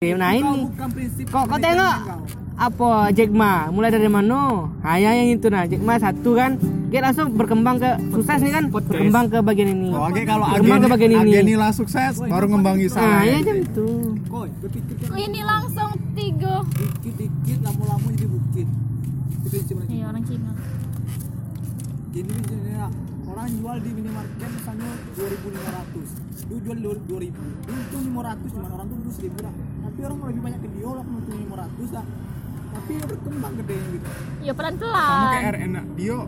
Nah ini. Kok kau tengok? Apa Jack Ma? Mulai dari mana? Nah ya yang itu nah. Jack Ma satu kan. Dia langsung berkembang ke sukses nih kan? Berkembang ke bagian ini. Oh, oke kalau berkembang ke agen, bagian ini. agen lah sukses baru ngembangi Nah saya. ya jam itu. Ini langsung tiga. Dikit-dikit lama-lama jadi bukit. Iya orang Cina. Jadi orang jual di minimarket misalnya 2500 Dia jual di 2000 Dia untung 500 cuman orang tuh untung 1000 lah Tapi orang lebih banyak ke dia lah untung 500 lah. Tapi berkembang gede gitu. Ya pelan Sama kayak pelan RN lah. Dio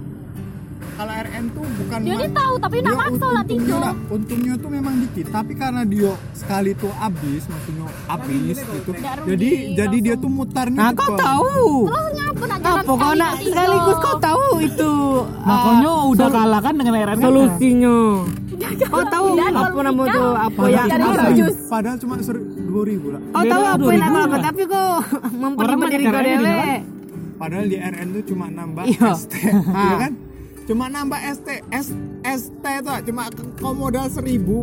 kalau RN tuh bukan ini tahu tapi nak maksa lah lah, untungnya tuh memang dikit. Tapi karena dia sekali tuh habis maksudnya habis gitu. Nggak rugi, jadi jadi dia langsung. tuh mutarnya Nah kau tahu. terus ngapa nak jalan Apa kau nak sekaligus kau tahu itu Makanya ah, udah sol- kalah kan dengan RN solusinya. Kau tahu apa kalau nama nikah, tuh apa jus. padahal cuma dua ribu lah. Kau tahu Beda apa yang 2000 aku lah. tapi kau memperlibat diri ini, dewe. padahal di RN tuh cuma nambah Iya. ST Ah. ya kan? Cuma nambah ST S, ST tuh cuma ke- kau modal seribu?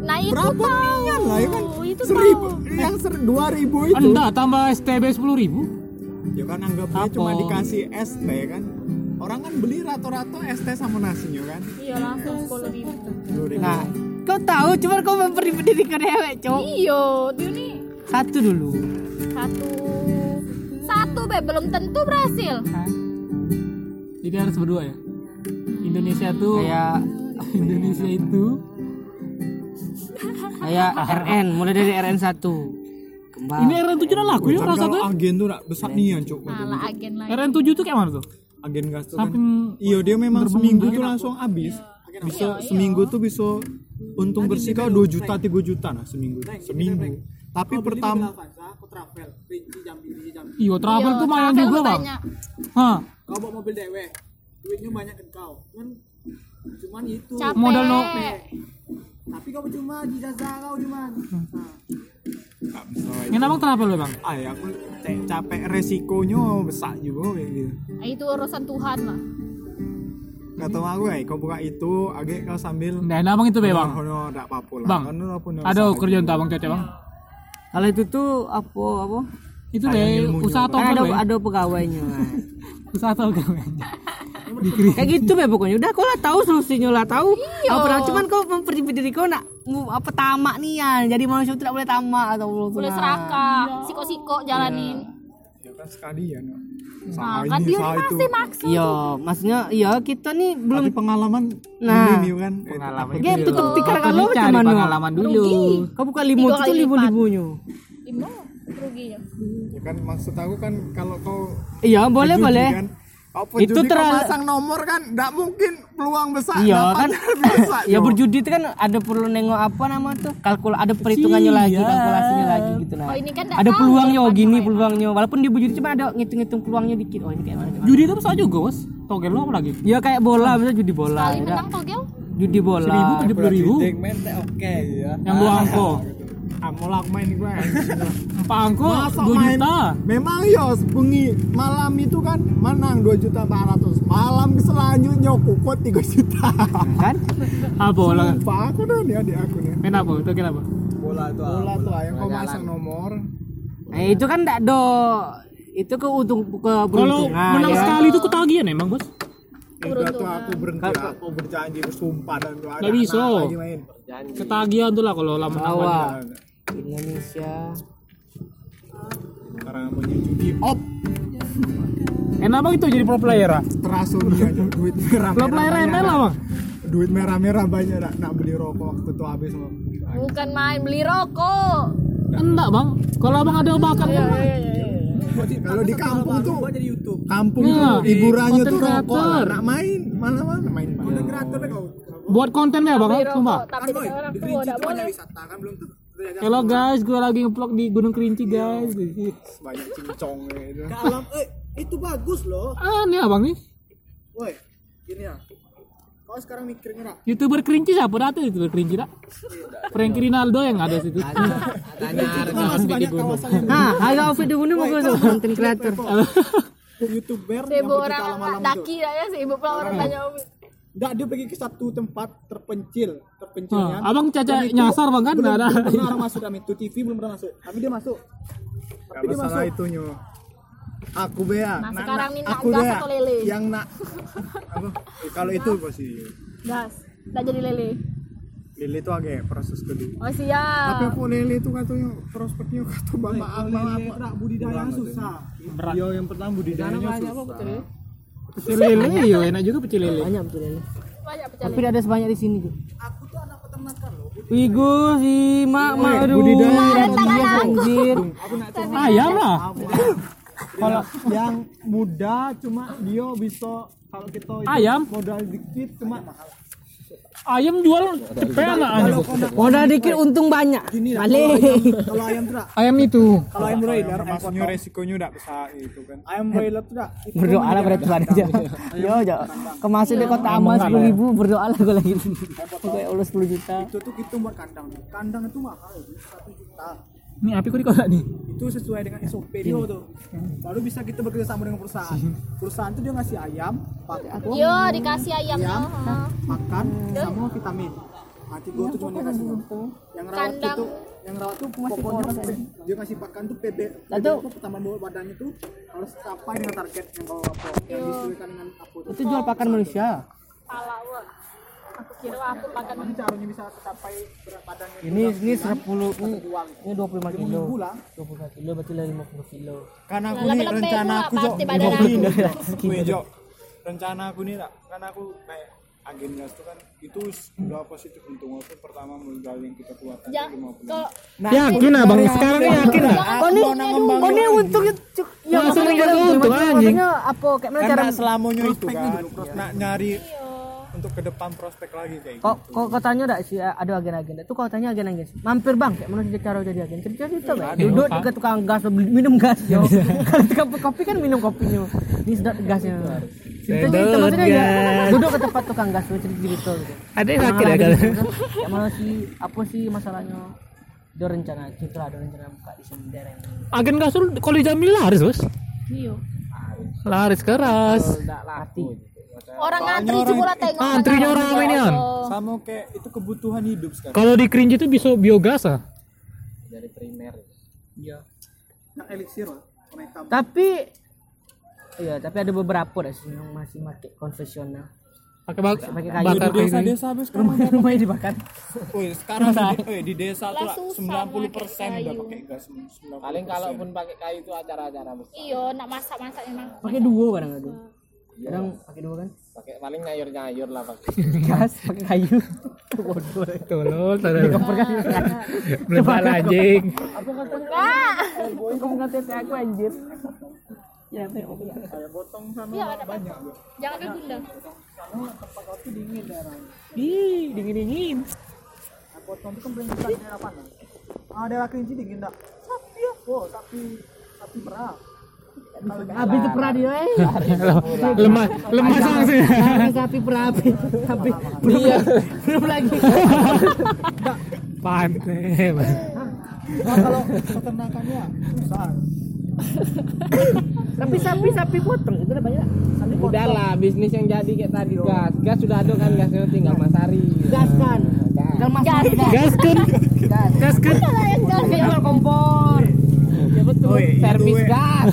Nah itu berapa tahu. lah ya kan? Itu seribu tahu. Yang ser, dua ribu itu. Enggak, tambah STB 10 ribu? Ya kan anggapnya Apa? cuma dikasih ST kan? Orang kan beli rata-rata ST sama nasinya kan? Iya langsung sepuluh ribu. Dua ribu. Nah, kau tahu cuma kau kau dewe, cowok. iyo dia ini Satu dulu. satu. Satu be. Belum tentu berhasil. Jadi harus berdua ya? Indonesia tuh Kayak Indonesia itu kayak RN mulai dari RN 1 kembang. Ini RN 7 udah laku ya salah satu kalau agen tuh besar nian cuk malah agen lagi RN 7 tuh kayak mana tuh? agen gas tuh kan. Iya dia memang seminggu tuh langsung habis. Bisa seminggu tuh bisa untung bersih kau 2 juta 3 juta nah seminggu. Seminggu. tapi pertama aku travel Rinci Jambi, Rinci Jambi. Iya travel Iya, tuh lumayan travel juga tuh bang. Hah, Kau bawa mobil dewe Duitnya banyak ke kau. Cuman Cuman itu. Capek. Modal no- Tapi kau cuma di jasa kau cuman. Nah, Ini abang travel ya bang? ah ya aku ca- capek resikonya besar juga kayak gitu. Itu urusan Tuhan lah Tau aku ya, kau buka itu, agak kau sambil Nah ini abang itu be bang. Hono, gak apa-apa lah. Bang, Ada kerjaan tuh abang cece bang? kalau itu tuh apa apa? Itu ilmunya, usaha Bang. togel ada be. ada pegawainya. Usaha togel be. Kayak gitu be pokoknya. Udah kau lah tahu solusinya lah tahu. Iya. apa pernah cuman kau memperlibat diri kau nak apa tamak nih ya. Jadi manusia tidak boleh tamak atau boleh serakah. Siko-siko jalanin. Ya. Kan sekalian ya. Nah kan dia masih maksud. Iya maksudnya iya kita nih belum Tapi pengalaman Nah. ini kan? Pengalaman ya itu tutup dulu. tikar Apa kalau cuman pengalaman dulu. Kau buka limo Tiga itu libu libunya. Imo ruginya. Ya kan maksud aku kan kalau kau iya boleh boleh. kan, kau Itu terlalu- pasang nomor kan? Nggak mungkin peluang besar Iya dapat kan, besar, ya berjudi itu kan ada perlu nengok apa nama tuh? Kalkul ada perhitungannya lagi Iya. kalkulasinya lagi gitu nah. oh ini kan ada peluangnya oh depan gini apa peluangnya. Walaupun dia berjudi cuma ada ngitung-ngitung peluangnya dikit. Oh ini kayak mana Judi itu bisa juga bos. Togel lo apa lagi? ya kayak bola bisa judi bola sekali ya. menang togel? Judi bola. Seribu tujuh puluh ribu. Oke ya Yang dua angko ah mau lah main gue. Empat angko Masa dua main? juta? Memang yo bengi malam itu kan menang 2 juta 400 Malam selanjutnya kukut 3 juta. Kan? Apa lah? Aku dah nih adik aku nih. Main apa? Togel apa? Bola tuh Bola tuh yang kau masang nomor? Nah itu kan tidak do. Itu ke untung ke Kalau beruntungan menang ya. sekali itu ketagihan emang bos. Itu tuh aku berhenti aku berjanji bersumpah dan ada Nggak bisa. Ketagihan tuh lah kalau lama menang Jawa lagi. Indonesia. Sekarang punya judi op. Enak bang itu jadi pro player ah? Terasu dia duit merah Pro player ML lah bang. Duit merah-merah banyak nak, nak beli rokok waktu itu habis Bang. bukan main beli rokok. Enggak bang. Kalau abang ada bakat Iya, Kalau di kampung tuh jadi YouTube. Kampung Iya, tuh hiburannya konten tuh rokok. Nak main Mana mana main main. Kreator kau Buat konten ya bang Sumpah. rokok tapi orang Di tua tidak boleh. wisata kan belum tuh Halo guys, gue lagi ngevlog di Gunung Kerinci guys. Banyak cincong gitu Ke alam eh itu bagus loh. Aneh abang nih. woi gini ya. Kau sekarang mikirnya nak Youtuber Kerinci siapa dah tuh youtuber Kerinci dah? Frankie Rinaldo yang ada situ. tanya masih banyak kawasan nah harga outfit dulu mau gue tuh konten kreator. youtuber yang orang daki ya sibuk lah orang tanya Enggak, dia pergi ke satu tempat terpencil, Ah, ya. abang caca nyasar bang kan belum, ada. belum pernah orang masuk kami itu TV belum pernah masuk. Tapi dia masuk. Tapi dia masalah masuk. itunya. Aku bea. Nah, sekarang nak aku gas bea. atau lele? Yang nak apa? Kalau itu pasti gas nggak jadi lele lele itu agak proses kedua. oh siap Tapi kok lele itu katanya prospeknya kata bapak Kalau apa lele apa. budidaya susah. Yo yang pertama budidayanya susah. Pecel lele yo enak juga pecel lele. banyak betul ini banyak pecel tapi tidak ada sebanyak di sini tuh Wigo si mak mak aduh budidaya. dia anjir Ayam lah. Kalau yang muda cuma dia bisa kalau kita Ayam? modal dikit cuma Ayam jual cepet anak modal dikit untung banyak. Balik. Kalau ayam tuh nak, Ayam itu. kalau ayam broiler, ayam maksudnya resikonya udah besar itu kan. ayam broiler itu berdoa lah Tuhan aja yo yo. Kemasin di kota aman sepuluh ribu berdoa lah gue lagi. Kayak Allah sepuluh juta. Itu tuh kita buat kandang. Kandang itu mahal, itu satu juta. Nih api kok di kotak nih. itu sesuai dengan SOP dia tuh baru bisa kita bekerja sama dengan perusahaan. Perusahaan tuh dia ngasih ayam pakan yo dikasih ayamnya ayam heeh. makan sama vitamin. Mati gua tuh cuma dia kasih yang rawat Kandang. itu yang rawat tuh pokoknya dia kasih pakan tuh PB Lalu- apa, pertambahan bawah badannya tuh harus capai dengan target yang kau apa yang disesuaikan dengan apa tuh itu jual pakan manusia? Salah. Aku kira aku makan Gimana caranya bisa capai berat badannya ini ini sepuluh ini ini dua puluh lima kilo. minggu lah dua puluh kilo berarti lah lima puluh kilo. Karena aku Lah, nih lebih-lebih rencana aku Jok. Wih, Jok. Rencana aku nih, tak, kan aku kayak agen gas itu kan itu udah positif untung aku pertama modal yang kita keluarkan ya itu 50 kalau Yakin abang. sekarang yakin lah. kau nih kau nih untungnya cuk? Ya jadi untung, untung, maksudnya- anjing. maksudnya? Apa kayak mana cara nggak selamanya itu kan nak nyari untuk ke depan prospek lagi kayak gitu. kok kok kau tanya enggak sih ada agen-agen? Itu kau tanya agen-agen? Mampir bang. Kayak mana sih cara jadi agen. Kerja itu Bang. duduk dekat tukang gas minum gas yo. Kalau tukang kopi kan minum kopinya. Ini sedap gasnya. Itu itu maksudnya ya duduk ke tempat tukang gas cerita cerita gitu Ada yang sakit ya kalau. ada. Gitu, kayak mana sih apa sih masalahnya? Ada rencana kita ada rencana buka di sini daerah ini. Agen kasur kalau dijamin laris bos. iyo Laris keras. enggak latih orang ngantri juga tengok Antrinya orang ini kan. sama kayak itu kebutuhan hidup sekarang Kalau di Kerinci itu bisa biogas ah. dari primer. Yang elixir lah orang tapi iya tapi ada beberapa dah sih yang masih pakai konvensional. Pakai bak pakai kayu. bakar kayu. desa-desa habis sekarang rumah rumahnya dibakar Wih, sekarang di, di desa tuh Lah, susah 90 persen udah pakai gas 90 paling kalaupun pakai kayu itu acara-acara besar. Iyo nak masak masak emang. Pakai dua kadang kadang kadang pakai dua kan? Pakai paling nyayur-nyayur lah pakai gas pakai kayu. Bodoh Tolol, tolol. kompor kan Meledak anjing. enggak. Kamu nggak tes aku anjir. Ya tengok iya ada banyak. jangan ke bunda Ih, dingin-dingin. potong itu kan berarti bukan daerah panas ah daerah kerinci dingin enggak sapi ya. Oh sapi sapi perah habis itu eh Lemah, lemah. Karena sapi perapi. tapi belum belum lagi. Pantai. Nah, kalau peternakannya susah. Tapi sapi sapi potong itu udah banyak sapi potong. Udah lah bisnis yang jadi kayak tadi gas. Gas sudah ada kan gasnya tinggal masari gas. Kan dan masuk gas. Gas kan? gas. Gas kan? tapi jual kompor ya betul servis gas.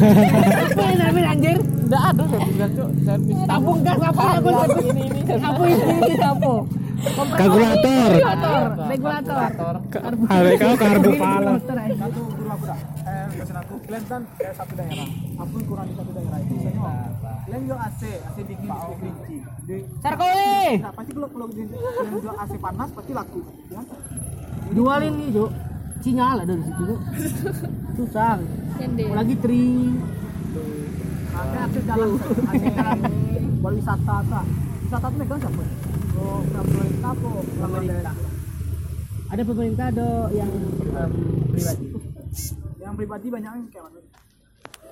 apa yang namanya anjir. Ada servis gas Cuk. servis tabung gas apa? Apa ini ini apa ini ini apa Kalkulator. regulator regulator. Ada kau karbu pala. satu guru aku dah eh pesan aku kalian kan kayak satu daerah. Aku kurang di satu daerah itu. Misalnya oh, kalian jual AC AC dingin di kerinci di sarkoe! Nah pasti kalau kalau di- kalian jual AC panas pasti laku. Jualin nih Jo sinyal ada di situ. Tuh susah Nyende. lagi tri. Kan akses jalan. buat wisata tak wisata tuh megang siapa? Oh pemerintah apa pemerintah. Ada pemerintah ada yang em, pribadi. Yang pribadi banyak yang kayak mana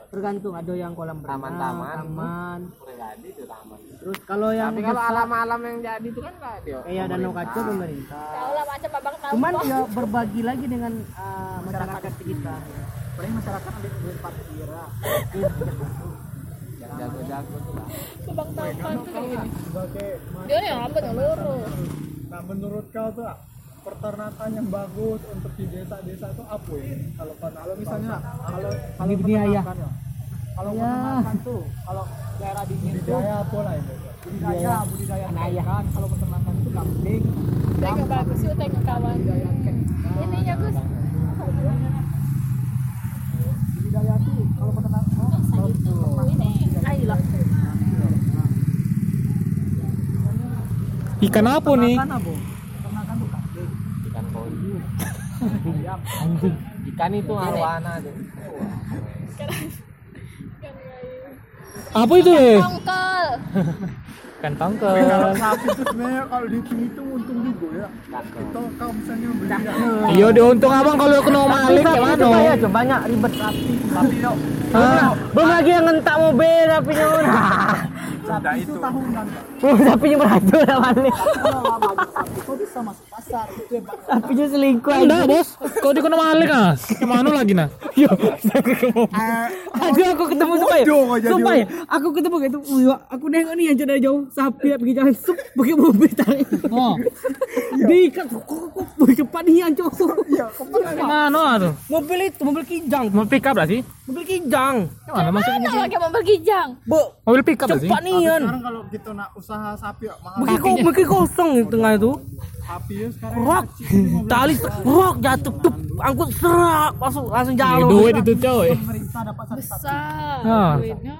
tergantung ada yang kolam renang Taman-taman. taman. Pribadi itu taman. Terus kalau yang tapi kalau alam-alam yang jadi itu kan nggak dia kayak danau kaca pemerintah. tahu lah macam babang tahu cuman ya berbagi lagi dengan uh, masyarakat sekitar. Paling masyarakat ambil duit parkir lah jago-jago tuh lah. Bang Taufan tuh kayak gini. sebagai Dia nih rambut yang lurus. nah menurut kau tuh peternakan yang bagus untuk di desa-desa itu apa ya kalau kalau misalnya kalau kalau peternakan ya. kalau Ya. peternakan tuh kalau daerah dingin budidaya apa lah itu budidaya budidaya ikan kalau peternakan itu kambing Tengok bagus yuk tengok kawan. Ininya Gus. budidaya tuh kalau peternakan oh, Ini ayolah. Ikan apa nih? peternakan apa peternakan tuh kambing ikan koi Anjing. ikan itu arwana tuh Apa itu? eh? Tongkol. Ikan tongkol. kalau sapi itu sebenarnya kalau dihitung itu untung juga ya itu kau misalnya beli Iya diuntung abang kalau kena maling Sapi kayak itu mana? kayak coba banyak ribet sapi. sapi yuk Ah, belum lagi yang ngentak mobil sapinya. sapi itu tahunan. Oh, sapinya beracun lah sapi kau bisa masuk pasar itu yang Pak. Sapinya selingkuh Enggak bos, kau di kena maling ah? Ke mana lagi nah? Yo, Aduh aku ketemu sumpah ya. Ya. Aku ketemu kayak itu. Wih, aku nengok nih yang dari jauh sapi ya, pergi jalan sup pakai mobil tarik. Oh, Di kok kok cepat nih yang cowok. iya ke mana tuh? Mobil itu mobil kijang. Mau pick up lah sih? Mobil kijang. Ke mana maksudnya? Pakai mobil kijang? Bu, Mobil pick up lah sih? cepat nih kan. sekarang kalau kita nak usaha sapi ya mahal Mungkin kok mungkin kosong di tengah itu. Sapi ya sekarang Rok, tali rok jatuh tuh, angkut serak masuk langsung Iya, jalan. duit itu coy. pemerintah dapat satu sapi Besar. Ah. Duitnya.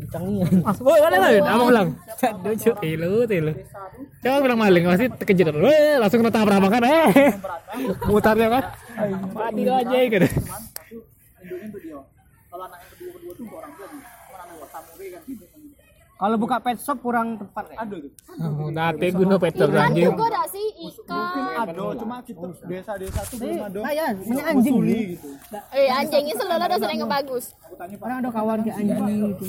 Kencang nih. Woi, mana lah? Abang bilang. Lucu, tilu, tilu. Coba bilang maling pasti terkejut. Weh, langsung kena tabrak kan? Eh, mutarnya kan? Mati lo aja gitu. induknya untuk dia kalau anak yang kedua kedua tuh untuk orang tua nih Cuma anak yang tamu kan gitu Kalau buka pet shop kurang tepat ya. ada tuh Nanti guna petrol Ikan anjing. juga ada sih ikan. ada cuma kita desa-desa tuh belum ada Nah ya, punya anjing gitu Eh anjingnya selalu ada sering yang bagus. Orang ada kawan kayak anjing gitu.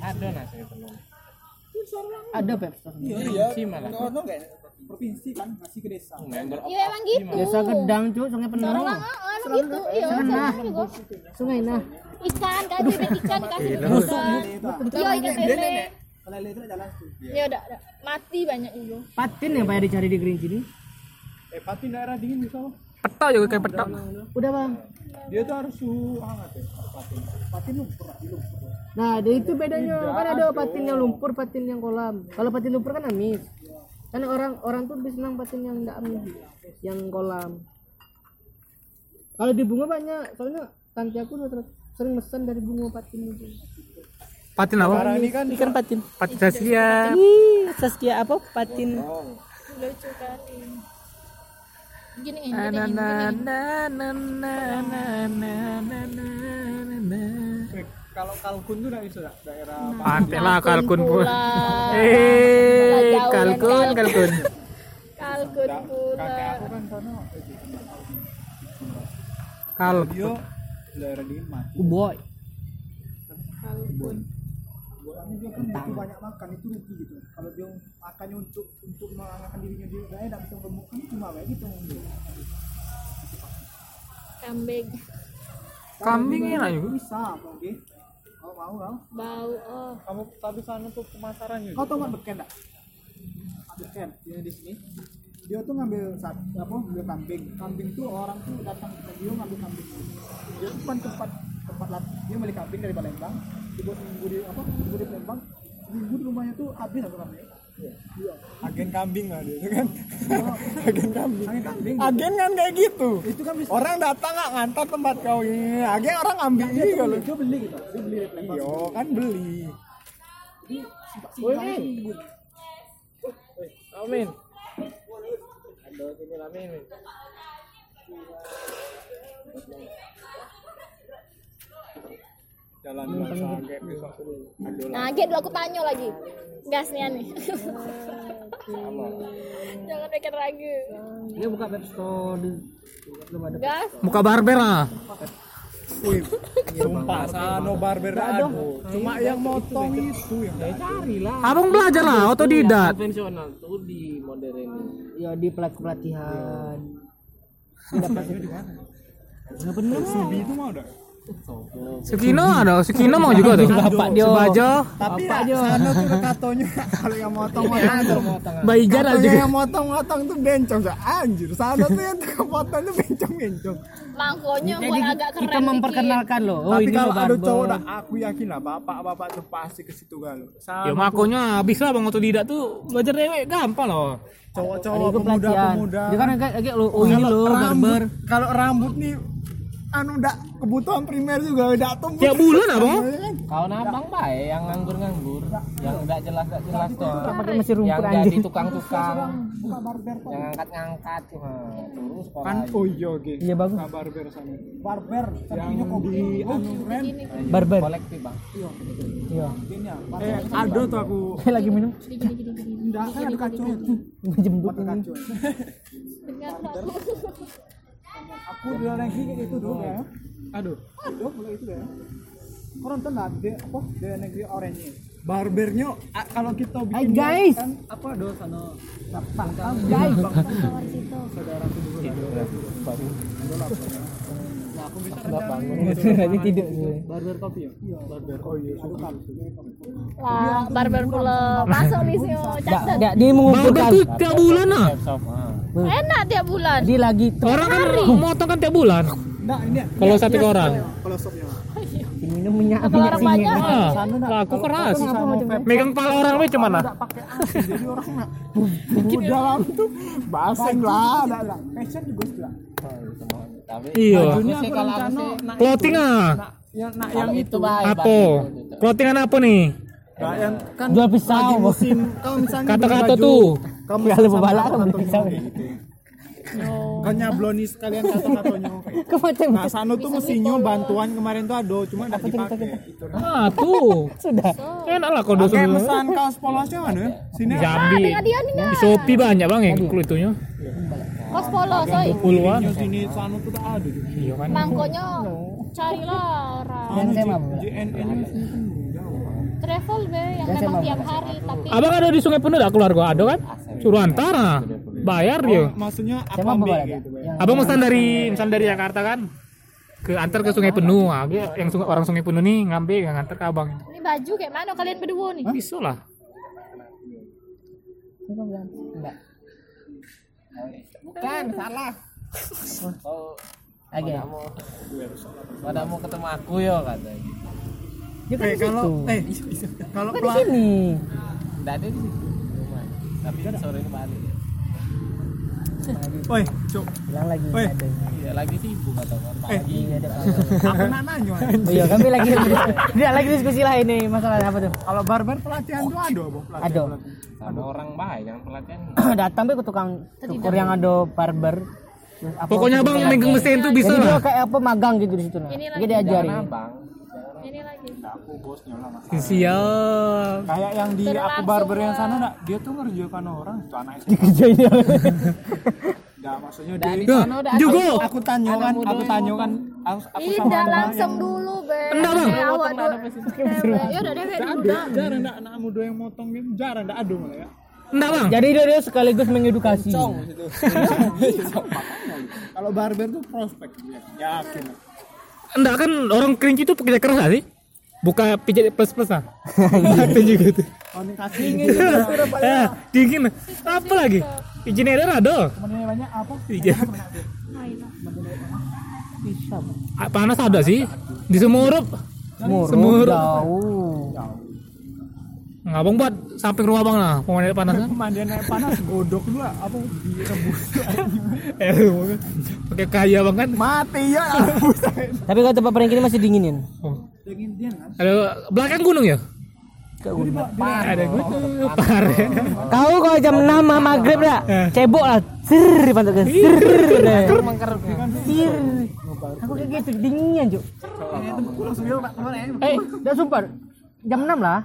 ada nasi itu Ada pet shop. iya no no kayak provinsi kan ngasih ke desa Iya emang gitu. Desa Gedang cuy, sungai penuh. Orang emang gitu. Iya, Nah, sama juga. sungai nah. Ikan kan ikan kasih ikan. Iya ikan lele. kalau itu jalan tuh Ya udah, mati banyak juga. Patin yang banyak dicari di Green sini. eh pati daerah dingin bisa Bang. Petok juga kayak petok. Udah bang. dia tuh harus suhu hangat ya pati pati lumpur di lumpur Nah, dia itu bedanya kan ada patin yang lumpur, patin yang kolam. Kalau patin lumpur kan amis. Kan orang orang tuh lebih senang patin yang enggak amis, yang kolam. Kalau di bunga banyak, soalnya tante aku udah sering mesen dari bunga patin itu. Patin apa? sekarang ini kan Ikan patin. Patin Saskia. Ih, Saskia apa? Patin. Lucu kan. Gini ini. Na gini, na gini. Kalau kalkun tuh nggak bisa daerah Pantai lah kalkun pun. pula. Eh, Jauh kalkun, kan, kalkun. Kalkun pula. kan Kalkun. dia daerah mati Kuboy. Buatnya dia kan butuh banyak makan itu rugi gitu. Kalau dia makannya untuk untuk mengangkat dirinya dia udah tidak bisa gemuk kan cuma kayak gitu. Kambing. Kambing enak juga. Bisa, oke. Kau mau kau? Oh. Kamu tapi sana tuh pemasaran juga. Kau tahu nggak beken tak? Beken, dia di sini. Dia tuh ngambil sat, apa? Ngambil kambing. Kambing tuh orang tuh datang ke dia ngambil kambing. Dia tuh kan tempat tempat lat. Dia beli kambing dari Palembang. Dibuat seminggu di apa? Seminggu di Palembang. Seminggu di rumahnya tuh habis satu kambing. Iya. Agen kambing lah dia itu kan. agen kambing. Agen kambing. Agen kan kayak gitu. Itu kan bisa. Orang datang nggak ngantar tempat kau ini. Agen orang ambil ini kalau dia beli gitu. Dia beli. Iya, kan beli. Amin. Ada sini Amin. Jalan besok. Nah, Get dulu aku tanya lagi. Gasnya nih. Jangan bikin ragu. Dia buka pet store di belum ada. Gas. Muka barber ah. Wih, sumpah Sano Barber ada. Cuma yang motong itu yang Cari lah. Abang belajar lah otodidak. konvensional tuh di modern Ya di pelat pelatihan. Tidak pasti di mana? Subi itu mau dah Sukino ada, Sukino mau juga tuh. Bapak dia. Subajo, tapi ya sana tuh katonya kalau yang motong-motong tuh Baijar aja. yang motong-motong tuh bencong tuh anjir sana tuh yang tukang potong tuh bencong-bencong Mangkonya Jadi buat agak keren kita memperkenalkan loh. Oh tapi ini kalau ada cowok dah aku yakin lah bapak-bapak tuh pasti ke situ galau Ya makonya habis lah bang otodidak tuh belajar dewek gampang loh. cowok-cowok pemuda-pemuda Dia kan agak agak lo oh ini Kalau lo barber. rambut kalau rambut nih anu udah kebutuhan primer juga udah tumbuh Tiap bulan abang? Kau nabang baik yang nganggur-nganggur, yang enggak jelas enggak jelas tuh. Pakai mesin Yang rumput jadi anjing. tukang-tukang, yang ngangkat-ngangkat cuma terus kan oh iya oke Iya bagus. Barber sana barber yang di anu Barber. kolektif bang. Iya. eh ada tuh aku Lagi minum. enggak kan ada kacaunya tuh Jembut ini. aku di luar negeri kayak gitu dulu ya Aduh. aduh mulai itu ya orang tuh nggak ada apa di luar negeri oranye barbernya a- kalau kita bikin Hai, guys. kan apa do sana Guys. Lagi tidur. barber kopi ya? Iya. Barber oh iya lah barber pula. Masuk nih sih Dia, dia, dia Barber mengumpulkan. tuh tiap bulan ah. Enak tiap bulan. Dia lagi Orang kan motong kan tiap bulan. enggak ini ya. Kalau satu ke orang. kalau sopnya. Minum minyak minyak orang singa. banyak. Ah, laku keras. Megang kepala orang weh cuman ah. jadi orang nak. Bubu dalam tuh. Baseng lah ada ada fashion juga sudah Tapi Iya. bajunya aku rencana Clothing ah. yang nak yang itu. Apa? Bang. Clothingan apa nih? Nah, yang kan lagi pisau. musim kalau misalnya Kata-kata tuh. kamu Kalau beli pisau. kayak gitu. kan nyabloni sekalian kata-katanya nah sana tuh mesinnya bantuan kemarin tuh ada cuma nggak dipakai itu Ah tuh. sudah. Enak lah kalau Oke, dosen pesan kaos polosnya mana? Sini. Jambi. Di Shopee banyak bang yang kulit itunya. Kos polo soy Puluhan. Sini, sana tuh tak ada. Iya kan. mangkonya carilah orang travel be yang memang tiap hari tapi Abang ada di Sungai Penuh dah keluarga ada kan? Suruh antar ah. Bayar dia. Maksudnya apa gitu? Yang Abang pesan dari misal dari Jakarta kan ke antar ke Sungai Penuh. Ah, dia yang sungai, orang Sungai Penuh nih ngambil yang antar ke abang. ini baju kayak mana kalian berdua nih Bisa lah. Bukan, salah. Oh, Lagi. padamu, padamu ketemu aku yo katanya. Dia kan Eh, kalau eh kalau Kan di pelan sini. Enggak ada di situ. Tapi sore ini balik. Woi, cuk. Bilang lagi ada. Iya, lagi sibuk atau kan? Eh, Lagi ada kabar. aku nak nanya. Oh iya, kami lagi dia lagi diskusi lah ini masalah apa tuh? Kalau barber pelatihan tuh ada, Bang. Pelatihan, Ada. Sama orang baik jangan pelatihan. Datang be ke tukang cukur yang ada barber. Apa- Pokoknya abang megang mesin tuh bisa Jadi dia lah. kayak apa magang gitu di situ nah. Ini Jadi diajari. Jangan abang. Aku bosnya lah, Mas. Siap. Kayak yang di aku barber yang sana nak, dia tuh ngerjakan orang, itu anak SD. Dikerjain dia. Enggak, maksudnya Dari dia sana udah juga. aku tanya kan, muda aku yang tanya ngomong. kan, aku, aku sama anak langsung yang- dulu be Enggak, Bang. Awak dulu ya udah deh jarang enggak anak muda yang motong gitu, jarang enggak ada malah ya. Enggak bang. Jadi dia, dia sekaligus mengedukasi. Kalau barber tuh prospek dia. Yakin. Enggak kan orang kerinci itu pekerja keras sih? Buka pijat plus plus ah. Itu juga tuh. Oh, dingin. Eh, dingin. Apa lagi? Engineer ada. Temennya banyak apa? Iya. Ah, Panas ada sih. Di Semurup. Semurup. jauh. Ngabang buat samping rumah bang lah. Pemandian panas kan? Pemandian air panas godok dulu apa direbus. Eh, pakai kaya bang kan? Mati ya. Tapi kalau tempat prank ini masih dinginin. Oh. Kan. Ada belakang gunung ya? Ada gunung. Pare. Kau kalau jam 6 ma- maghrib dah, cebok lah, sir pantat kan, sir, dah. sir. Aku kayak gitu dinginnya cuk. Ya? Eh, udah sumpah, jam 6 lah.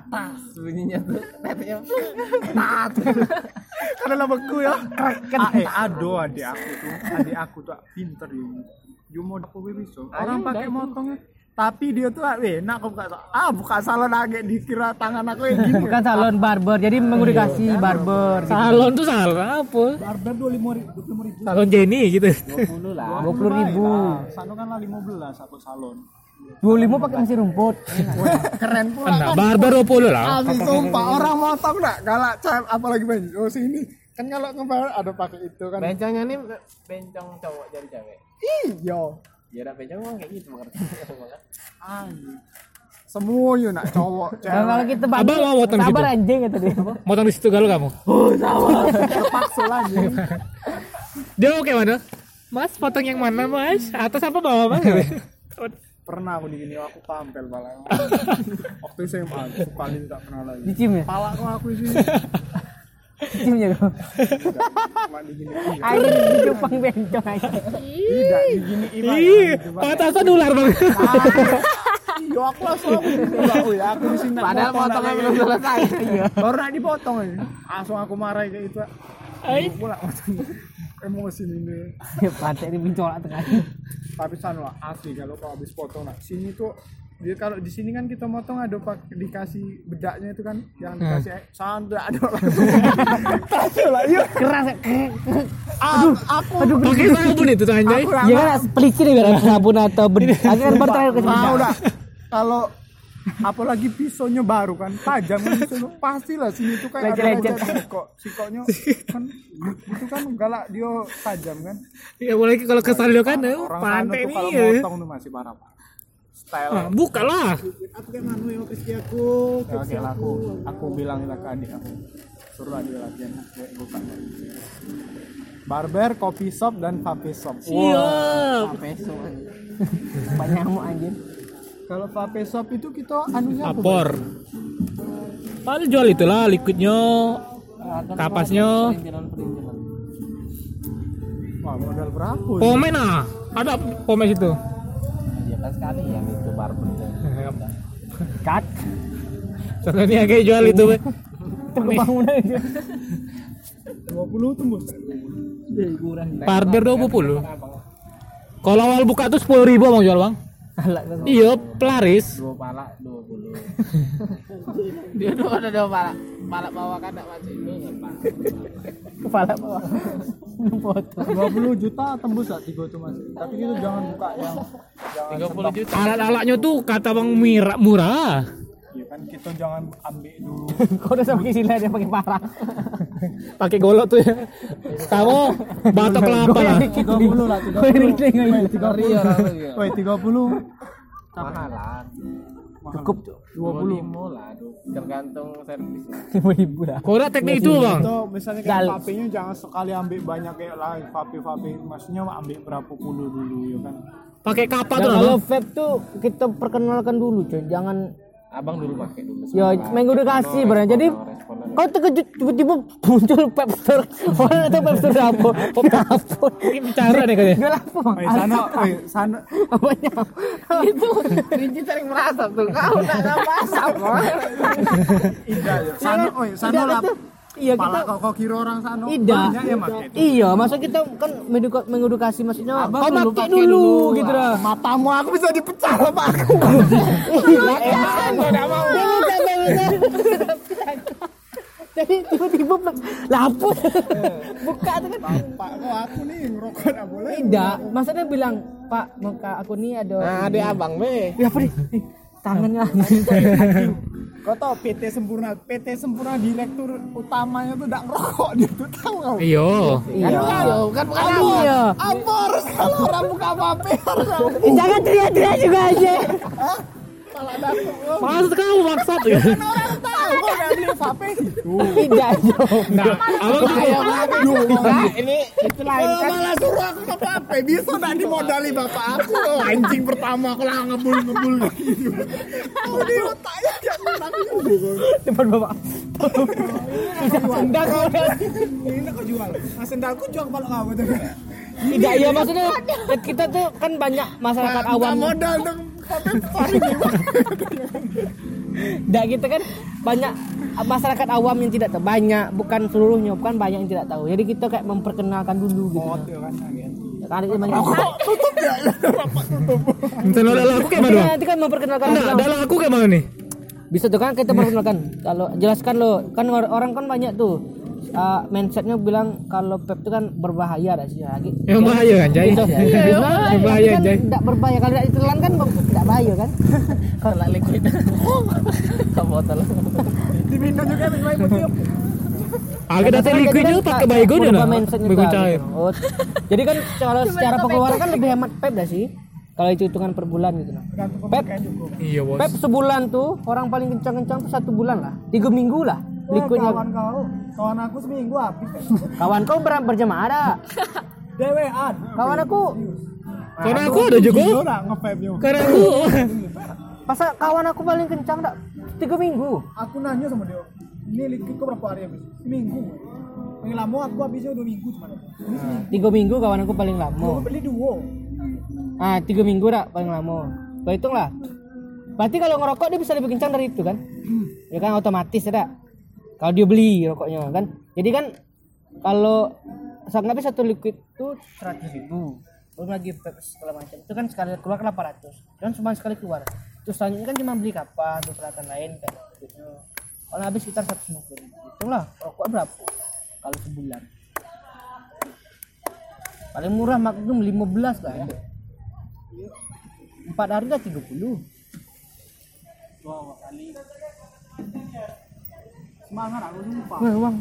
Bunyinya tuh netnya. Karena lah beku ya. Ah, eh, ado adik aku tuh. Adik aku tuh pinter dia. Dia mau aku bisa. Orang pakai motongnya tapi dia tuh ah, enak kok buka ah buka salon agak dikira tangan aku yang gini bukan salon barber jadi mengedukasi barber. Gitu. Salon tuh salon apa? barber dua lima ribu dua puluh ribu. Salon Jenny gitu. 20 lah. dua puluh ribu. Sano kan lah lima belas satu salon. Dua lima pakai mesin rumput. Keren pula. Enggak, barber 20 lah. Habis sumpah orang motong enggak galak cel apalagi banyak oh sini. Kan kalau ngebar ada pakai itu kan. Bencongnya nih bencong cowok jadi cewek. iya Ya bencong emang kayak gitu anjing. Semua yuk nak cowok Nah, cewek. kalau kita Abang mau potong sabar situ? anjing kata dia. Motong di situ galau kamu. terpaksa lagi Dia oke mana? Mas, potong yang mana, Mas? Atas apa bawah, Bang? pernah aku digini aku tampil malah waktu SMA aku paling tak pernah lagi. Dicium ya? Pala kok aku sini diciumnya kok air dicupang bencong aja. Tidak digini iman Ih, atasnya nular, Bang. iya aku langsung aku digini aku ya aku di sini. Nak Padahal potong, potongnya nak belum selesai. gitu. baru nak dipotong langsung aku marah kayak itu Ai. pula emosi ini pantai ini mencolak tengah. Tapi sana lah asli kalau kau habis potong nah sini tuh dia kalau di sini kan kita motong ada pak dikasih bedaknya itu kan yang dikasih hmm. sandra ada langsung lah yuk keras ya aduh aku aduh Pakai sabun itu tanya. aku ya kan pelicin ya biar sabun atau bed akhirnya kan baru terakhir ke dah kalau apalagi pisaunya baru kan tajam kan pisaunya pastilah sini tuh kayak ada lecet kok sikoknya kan itu kan galak dia tajam kan. Ya boleh kalau kesal dia kan, eh, pantai tuh kalau nih. ya. motong tuh masih parah style Ah, Buka lah. aku kayak manu yang kasih aku ya, oke lah aku aku bilangin lah ke adik aku suruh adik latihan kayak bukan barber coffee shop dan vape shop Siap. Peso. banyak nyamuk anjir kalau vape shop itu kita anunya apa Apor. Paling jual itulah liquidnya, kapasnya. Wah modal berapa ya? Pomen ah. Ada pomen situ. Kan sekali yang itu barber. cut Contohnya kayak jual itu, itu kebangunan itu 20 tembus Barber 20. Kalau awal buka tuh 10 ribu bang jual bang. Iya, pelaris. Dua pala 20. Dia tuh ada dua pala. Pala bawah kan masuk itu Pak. kepala bawah foto 20 juta tembus lah tiga itu mas tapi itu jangan buka yang jangan 30 juta. Alat-alatnya tuh kata bang murah, murah. ya kan kita jangan ambil dulu kau udah sampai sini dia pakai parang Pakai golok tuh ya. Kamu batok kelapa lah. 30 lah 30 tiga Ngeri orang tuh ya. Woi 30 Mahal lah. cukup tuh 20 lah. Tergantung servis. Lah. lima ribu lah. Kau ada teknik itu bang. Itu misalnya kayak vape-nya jangan sekali ambil banyak kayak lah vape-vape maksudnya ambil berapa puluh dulu ya kan? Pakai kapal Dan tuh kalau vape tuh kita perkenalkan dulu coy jangan Abang dulu pakai dulu. ya minggu udah kasih berarti jadi kau terkejut tiba-tiba muncul store. Orang itu store apa apa Ini bicara nih. Kayaknya. jual apa? sana sana apanya? Itu Rinci sering merasap tuh. Kau enggak enggak masap. Ida ya sana woi sana lah iya kita pala kau kau kira orang sana ya itu Iya, masa kita kan mengeduka- mengedukasi maksudnya Abang kau dulu pakai dulu, dulu, gitu lah. matamu aku bisa dipecah sama aku Tidak mau. Jadi tiba-tiba laput. Buka tuh kan. pak kok aku nih ngerokok nggak boleh Tidak, maksudnya bilang, "Pak, muka aku nih ada Nah, ada abang be. Ya apa nih? Ih, Tangannya. kau tau PT Sempurna PT Sempurna direktur utamanya tuh tidak ngerokok dia tuh tahu kau Iya. Iya. Bukan bukan abang. iya. apa harus kalau orang buka vape harus Eh, Jangan teriak-teriak juga aja. Maksud kamu maksud ya. orang tahu kok nggak beli vape. Tidak, Jo. Nah, abang tuh Nah, ini itu lain Kalau kan. malah suruh aku ke vape. Bisa nggak dimodali bapak aku? Loh anjing pertama aku lah ngebul ngebul gitu oh di otaknya jangan aku juga. Depan Bapak. Tidak sendal kau. ini aku jual. Nah sendalku jual kalau kamu tuh Tidak, iya maksudnya kita tuh kan banyak masyarakat Nggak awam. modal dong. Nggak gitu kan banyak masyarakat awam yang tidak tahu. Banyak bukan seluruhnya bukan banyak yang tidak tahu. Jadi kita kayak memperkenalkan dulu gitu. Kan ada banyak. Misalnya dalam aku kayak mana? Iya, nanti kan memperkenalkan Enggak, dulu. dalam aku kayak mana nih? bisa tuh kan kita perkenalkan kalau jelaskan lo kan or- orang kan banyak tuh uh, mindsetnya bilang kalau pep itu kan berbahaya dah sih lagi Yang bahaya kan, Jai? Gitu. Yang bahaya, kan Jai. tidak berbahaya kalau tidak ditelan kan tidak bahaya kan kalau liquid kamu botol Diminum juga minum air putih. Agak datang liquidnya pakai baygon ya mindsetnya Baygon cair. gitu. Jadi kan kalau secara pengeluaran kan lebih hemat pep dah sih kalau itu hitungan per bulan gitu nah. pep Iya bos. pep sebulan tuh orang paling kencang-kencang tuh satu bulan lah tiga minggu lah liquidnya Kawan kau, kawan aku seminggu habis. kawan kau ber berjamaah ada Dewean. kawan aku Karena aku ada juga. Karena aku. masa kawan aku paling kencang dak tiga minggu Aku nanya sama dia. Ini liquid kau berapa hari habis? Seminggu. Paling lama aku habisnya dua minggu cuma. Tiga minggu kawan aku paling Aku lama beli dua. ah tiga minggu dak paling lama kau hitung lah berarti kalau ngerokok dia bisa lebih kencang dari itu kan ya kan otomatis ya dak kalau dia beli rokoknya kan. Jadi kan kalau sangat satu liquid itu seratus ribu. Belum lagi pep segala macam. Itu kan sekali keluar 800 dan cuma sekali keluar. Terus selanjutnya kan cuma beli kapas atau peralatan lain kayak gitu. Kalau habis sekitar 150 ribu. Itulah rokok berapa? Kalau sebulan. Paling murah magnum 15 lah ya. Empat hari dah Mang?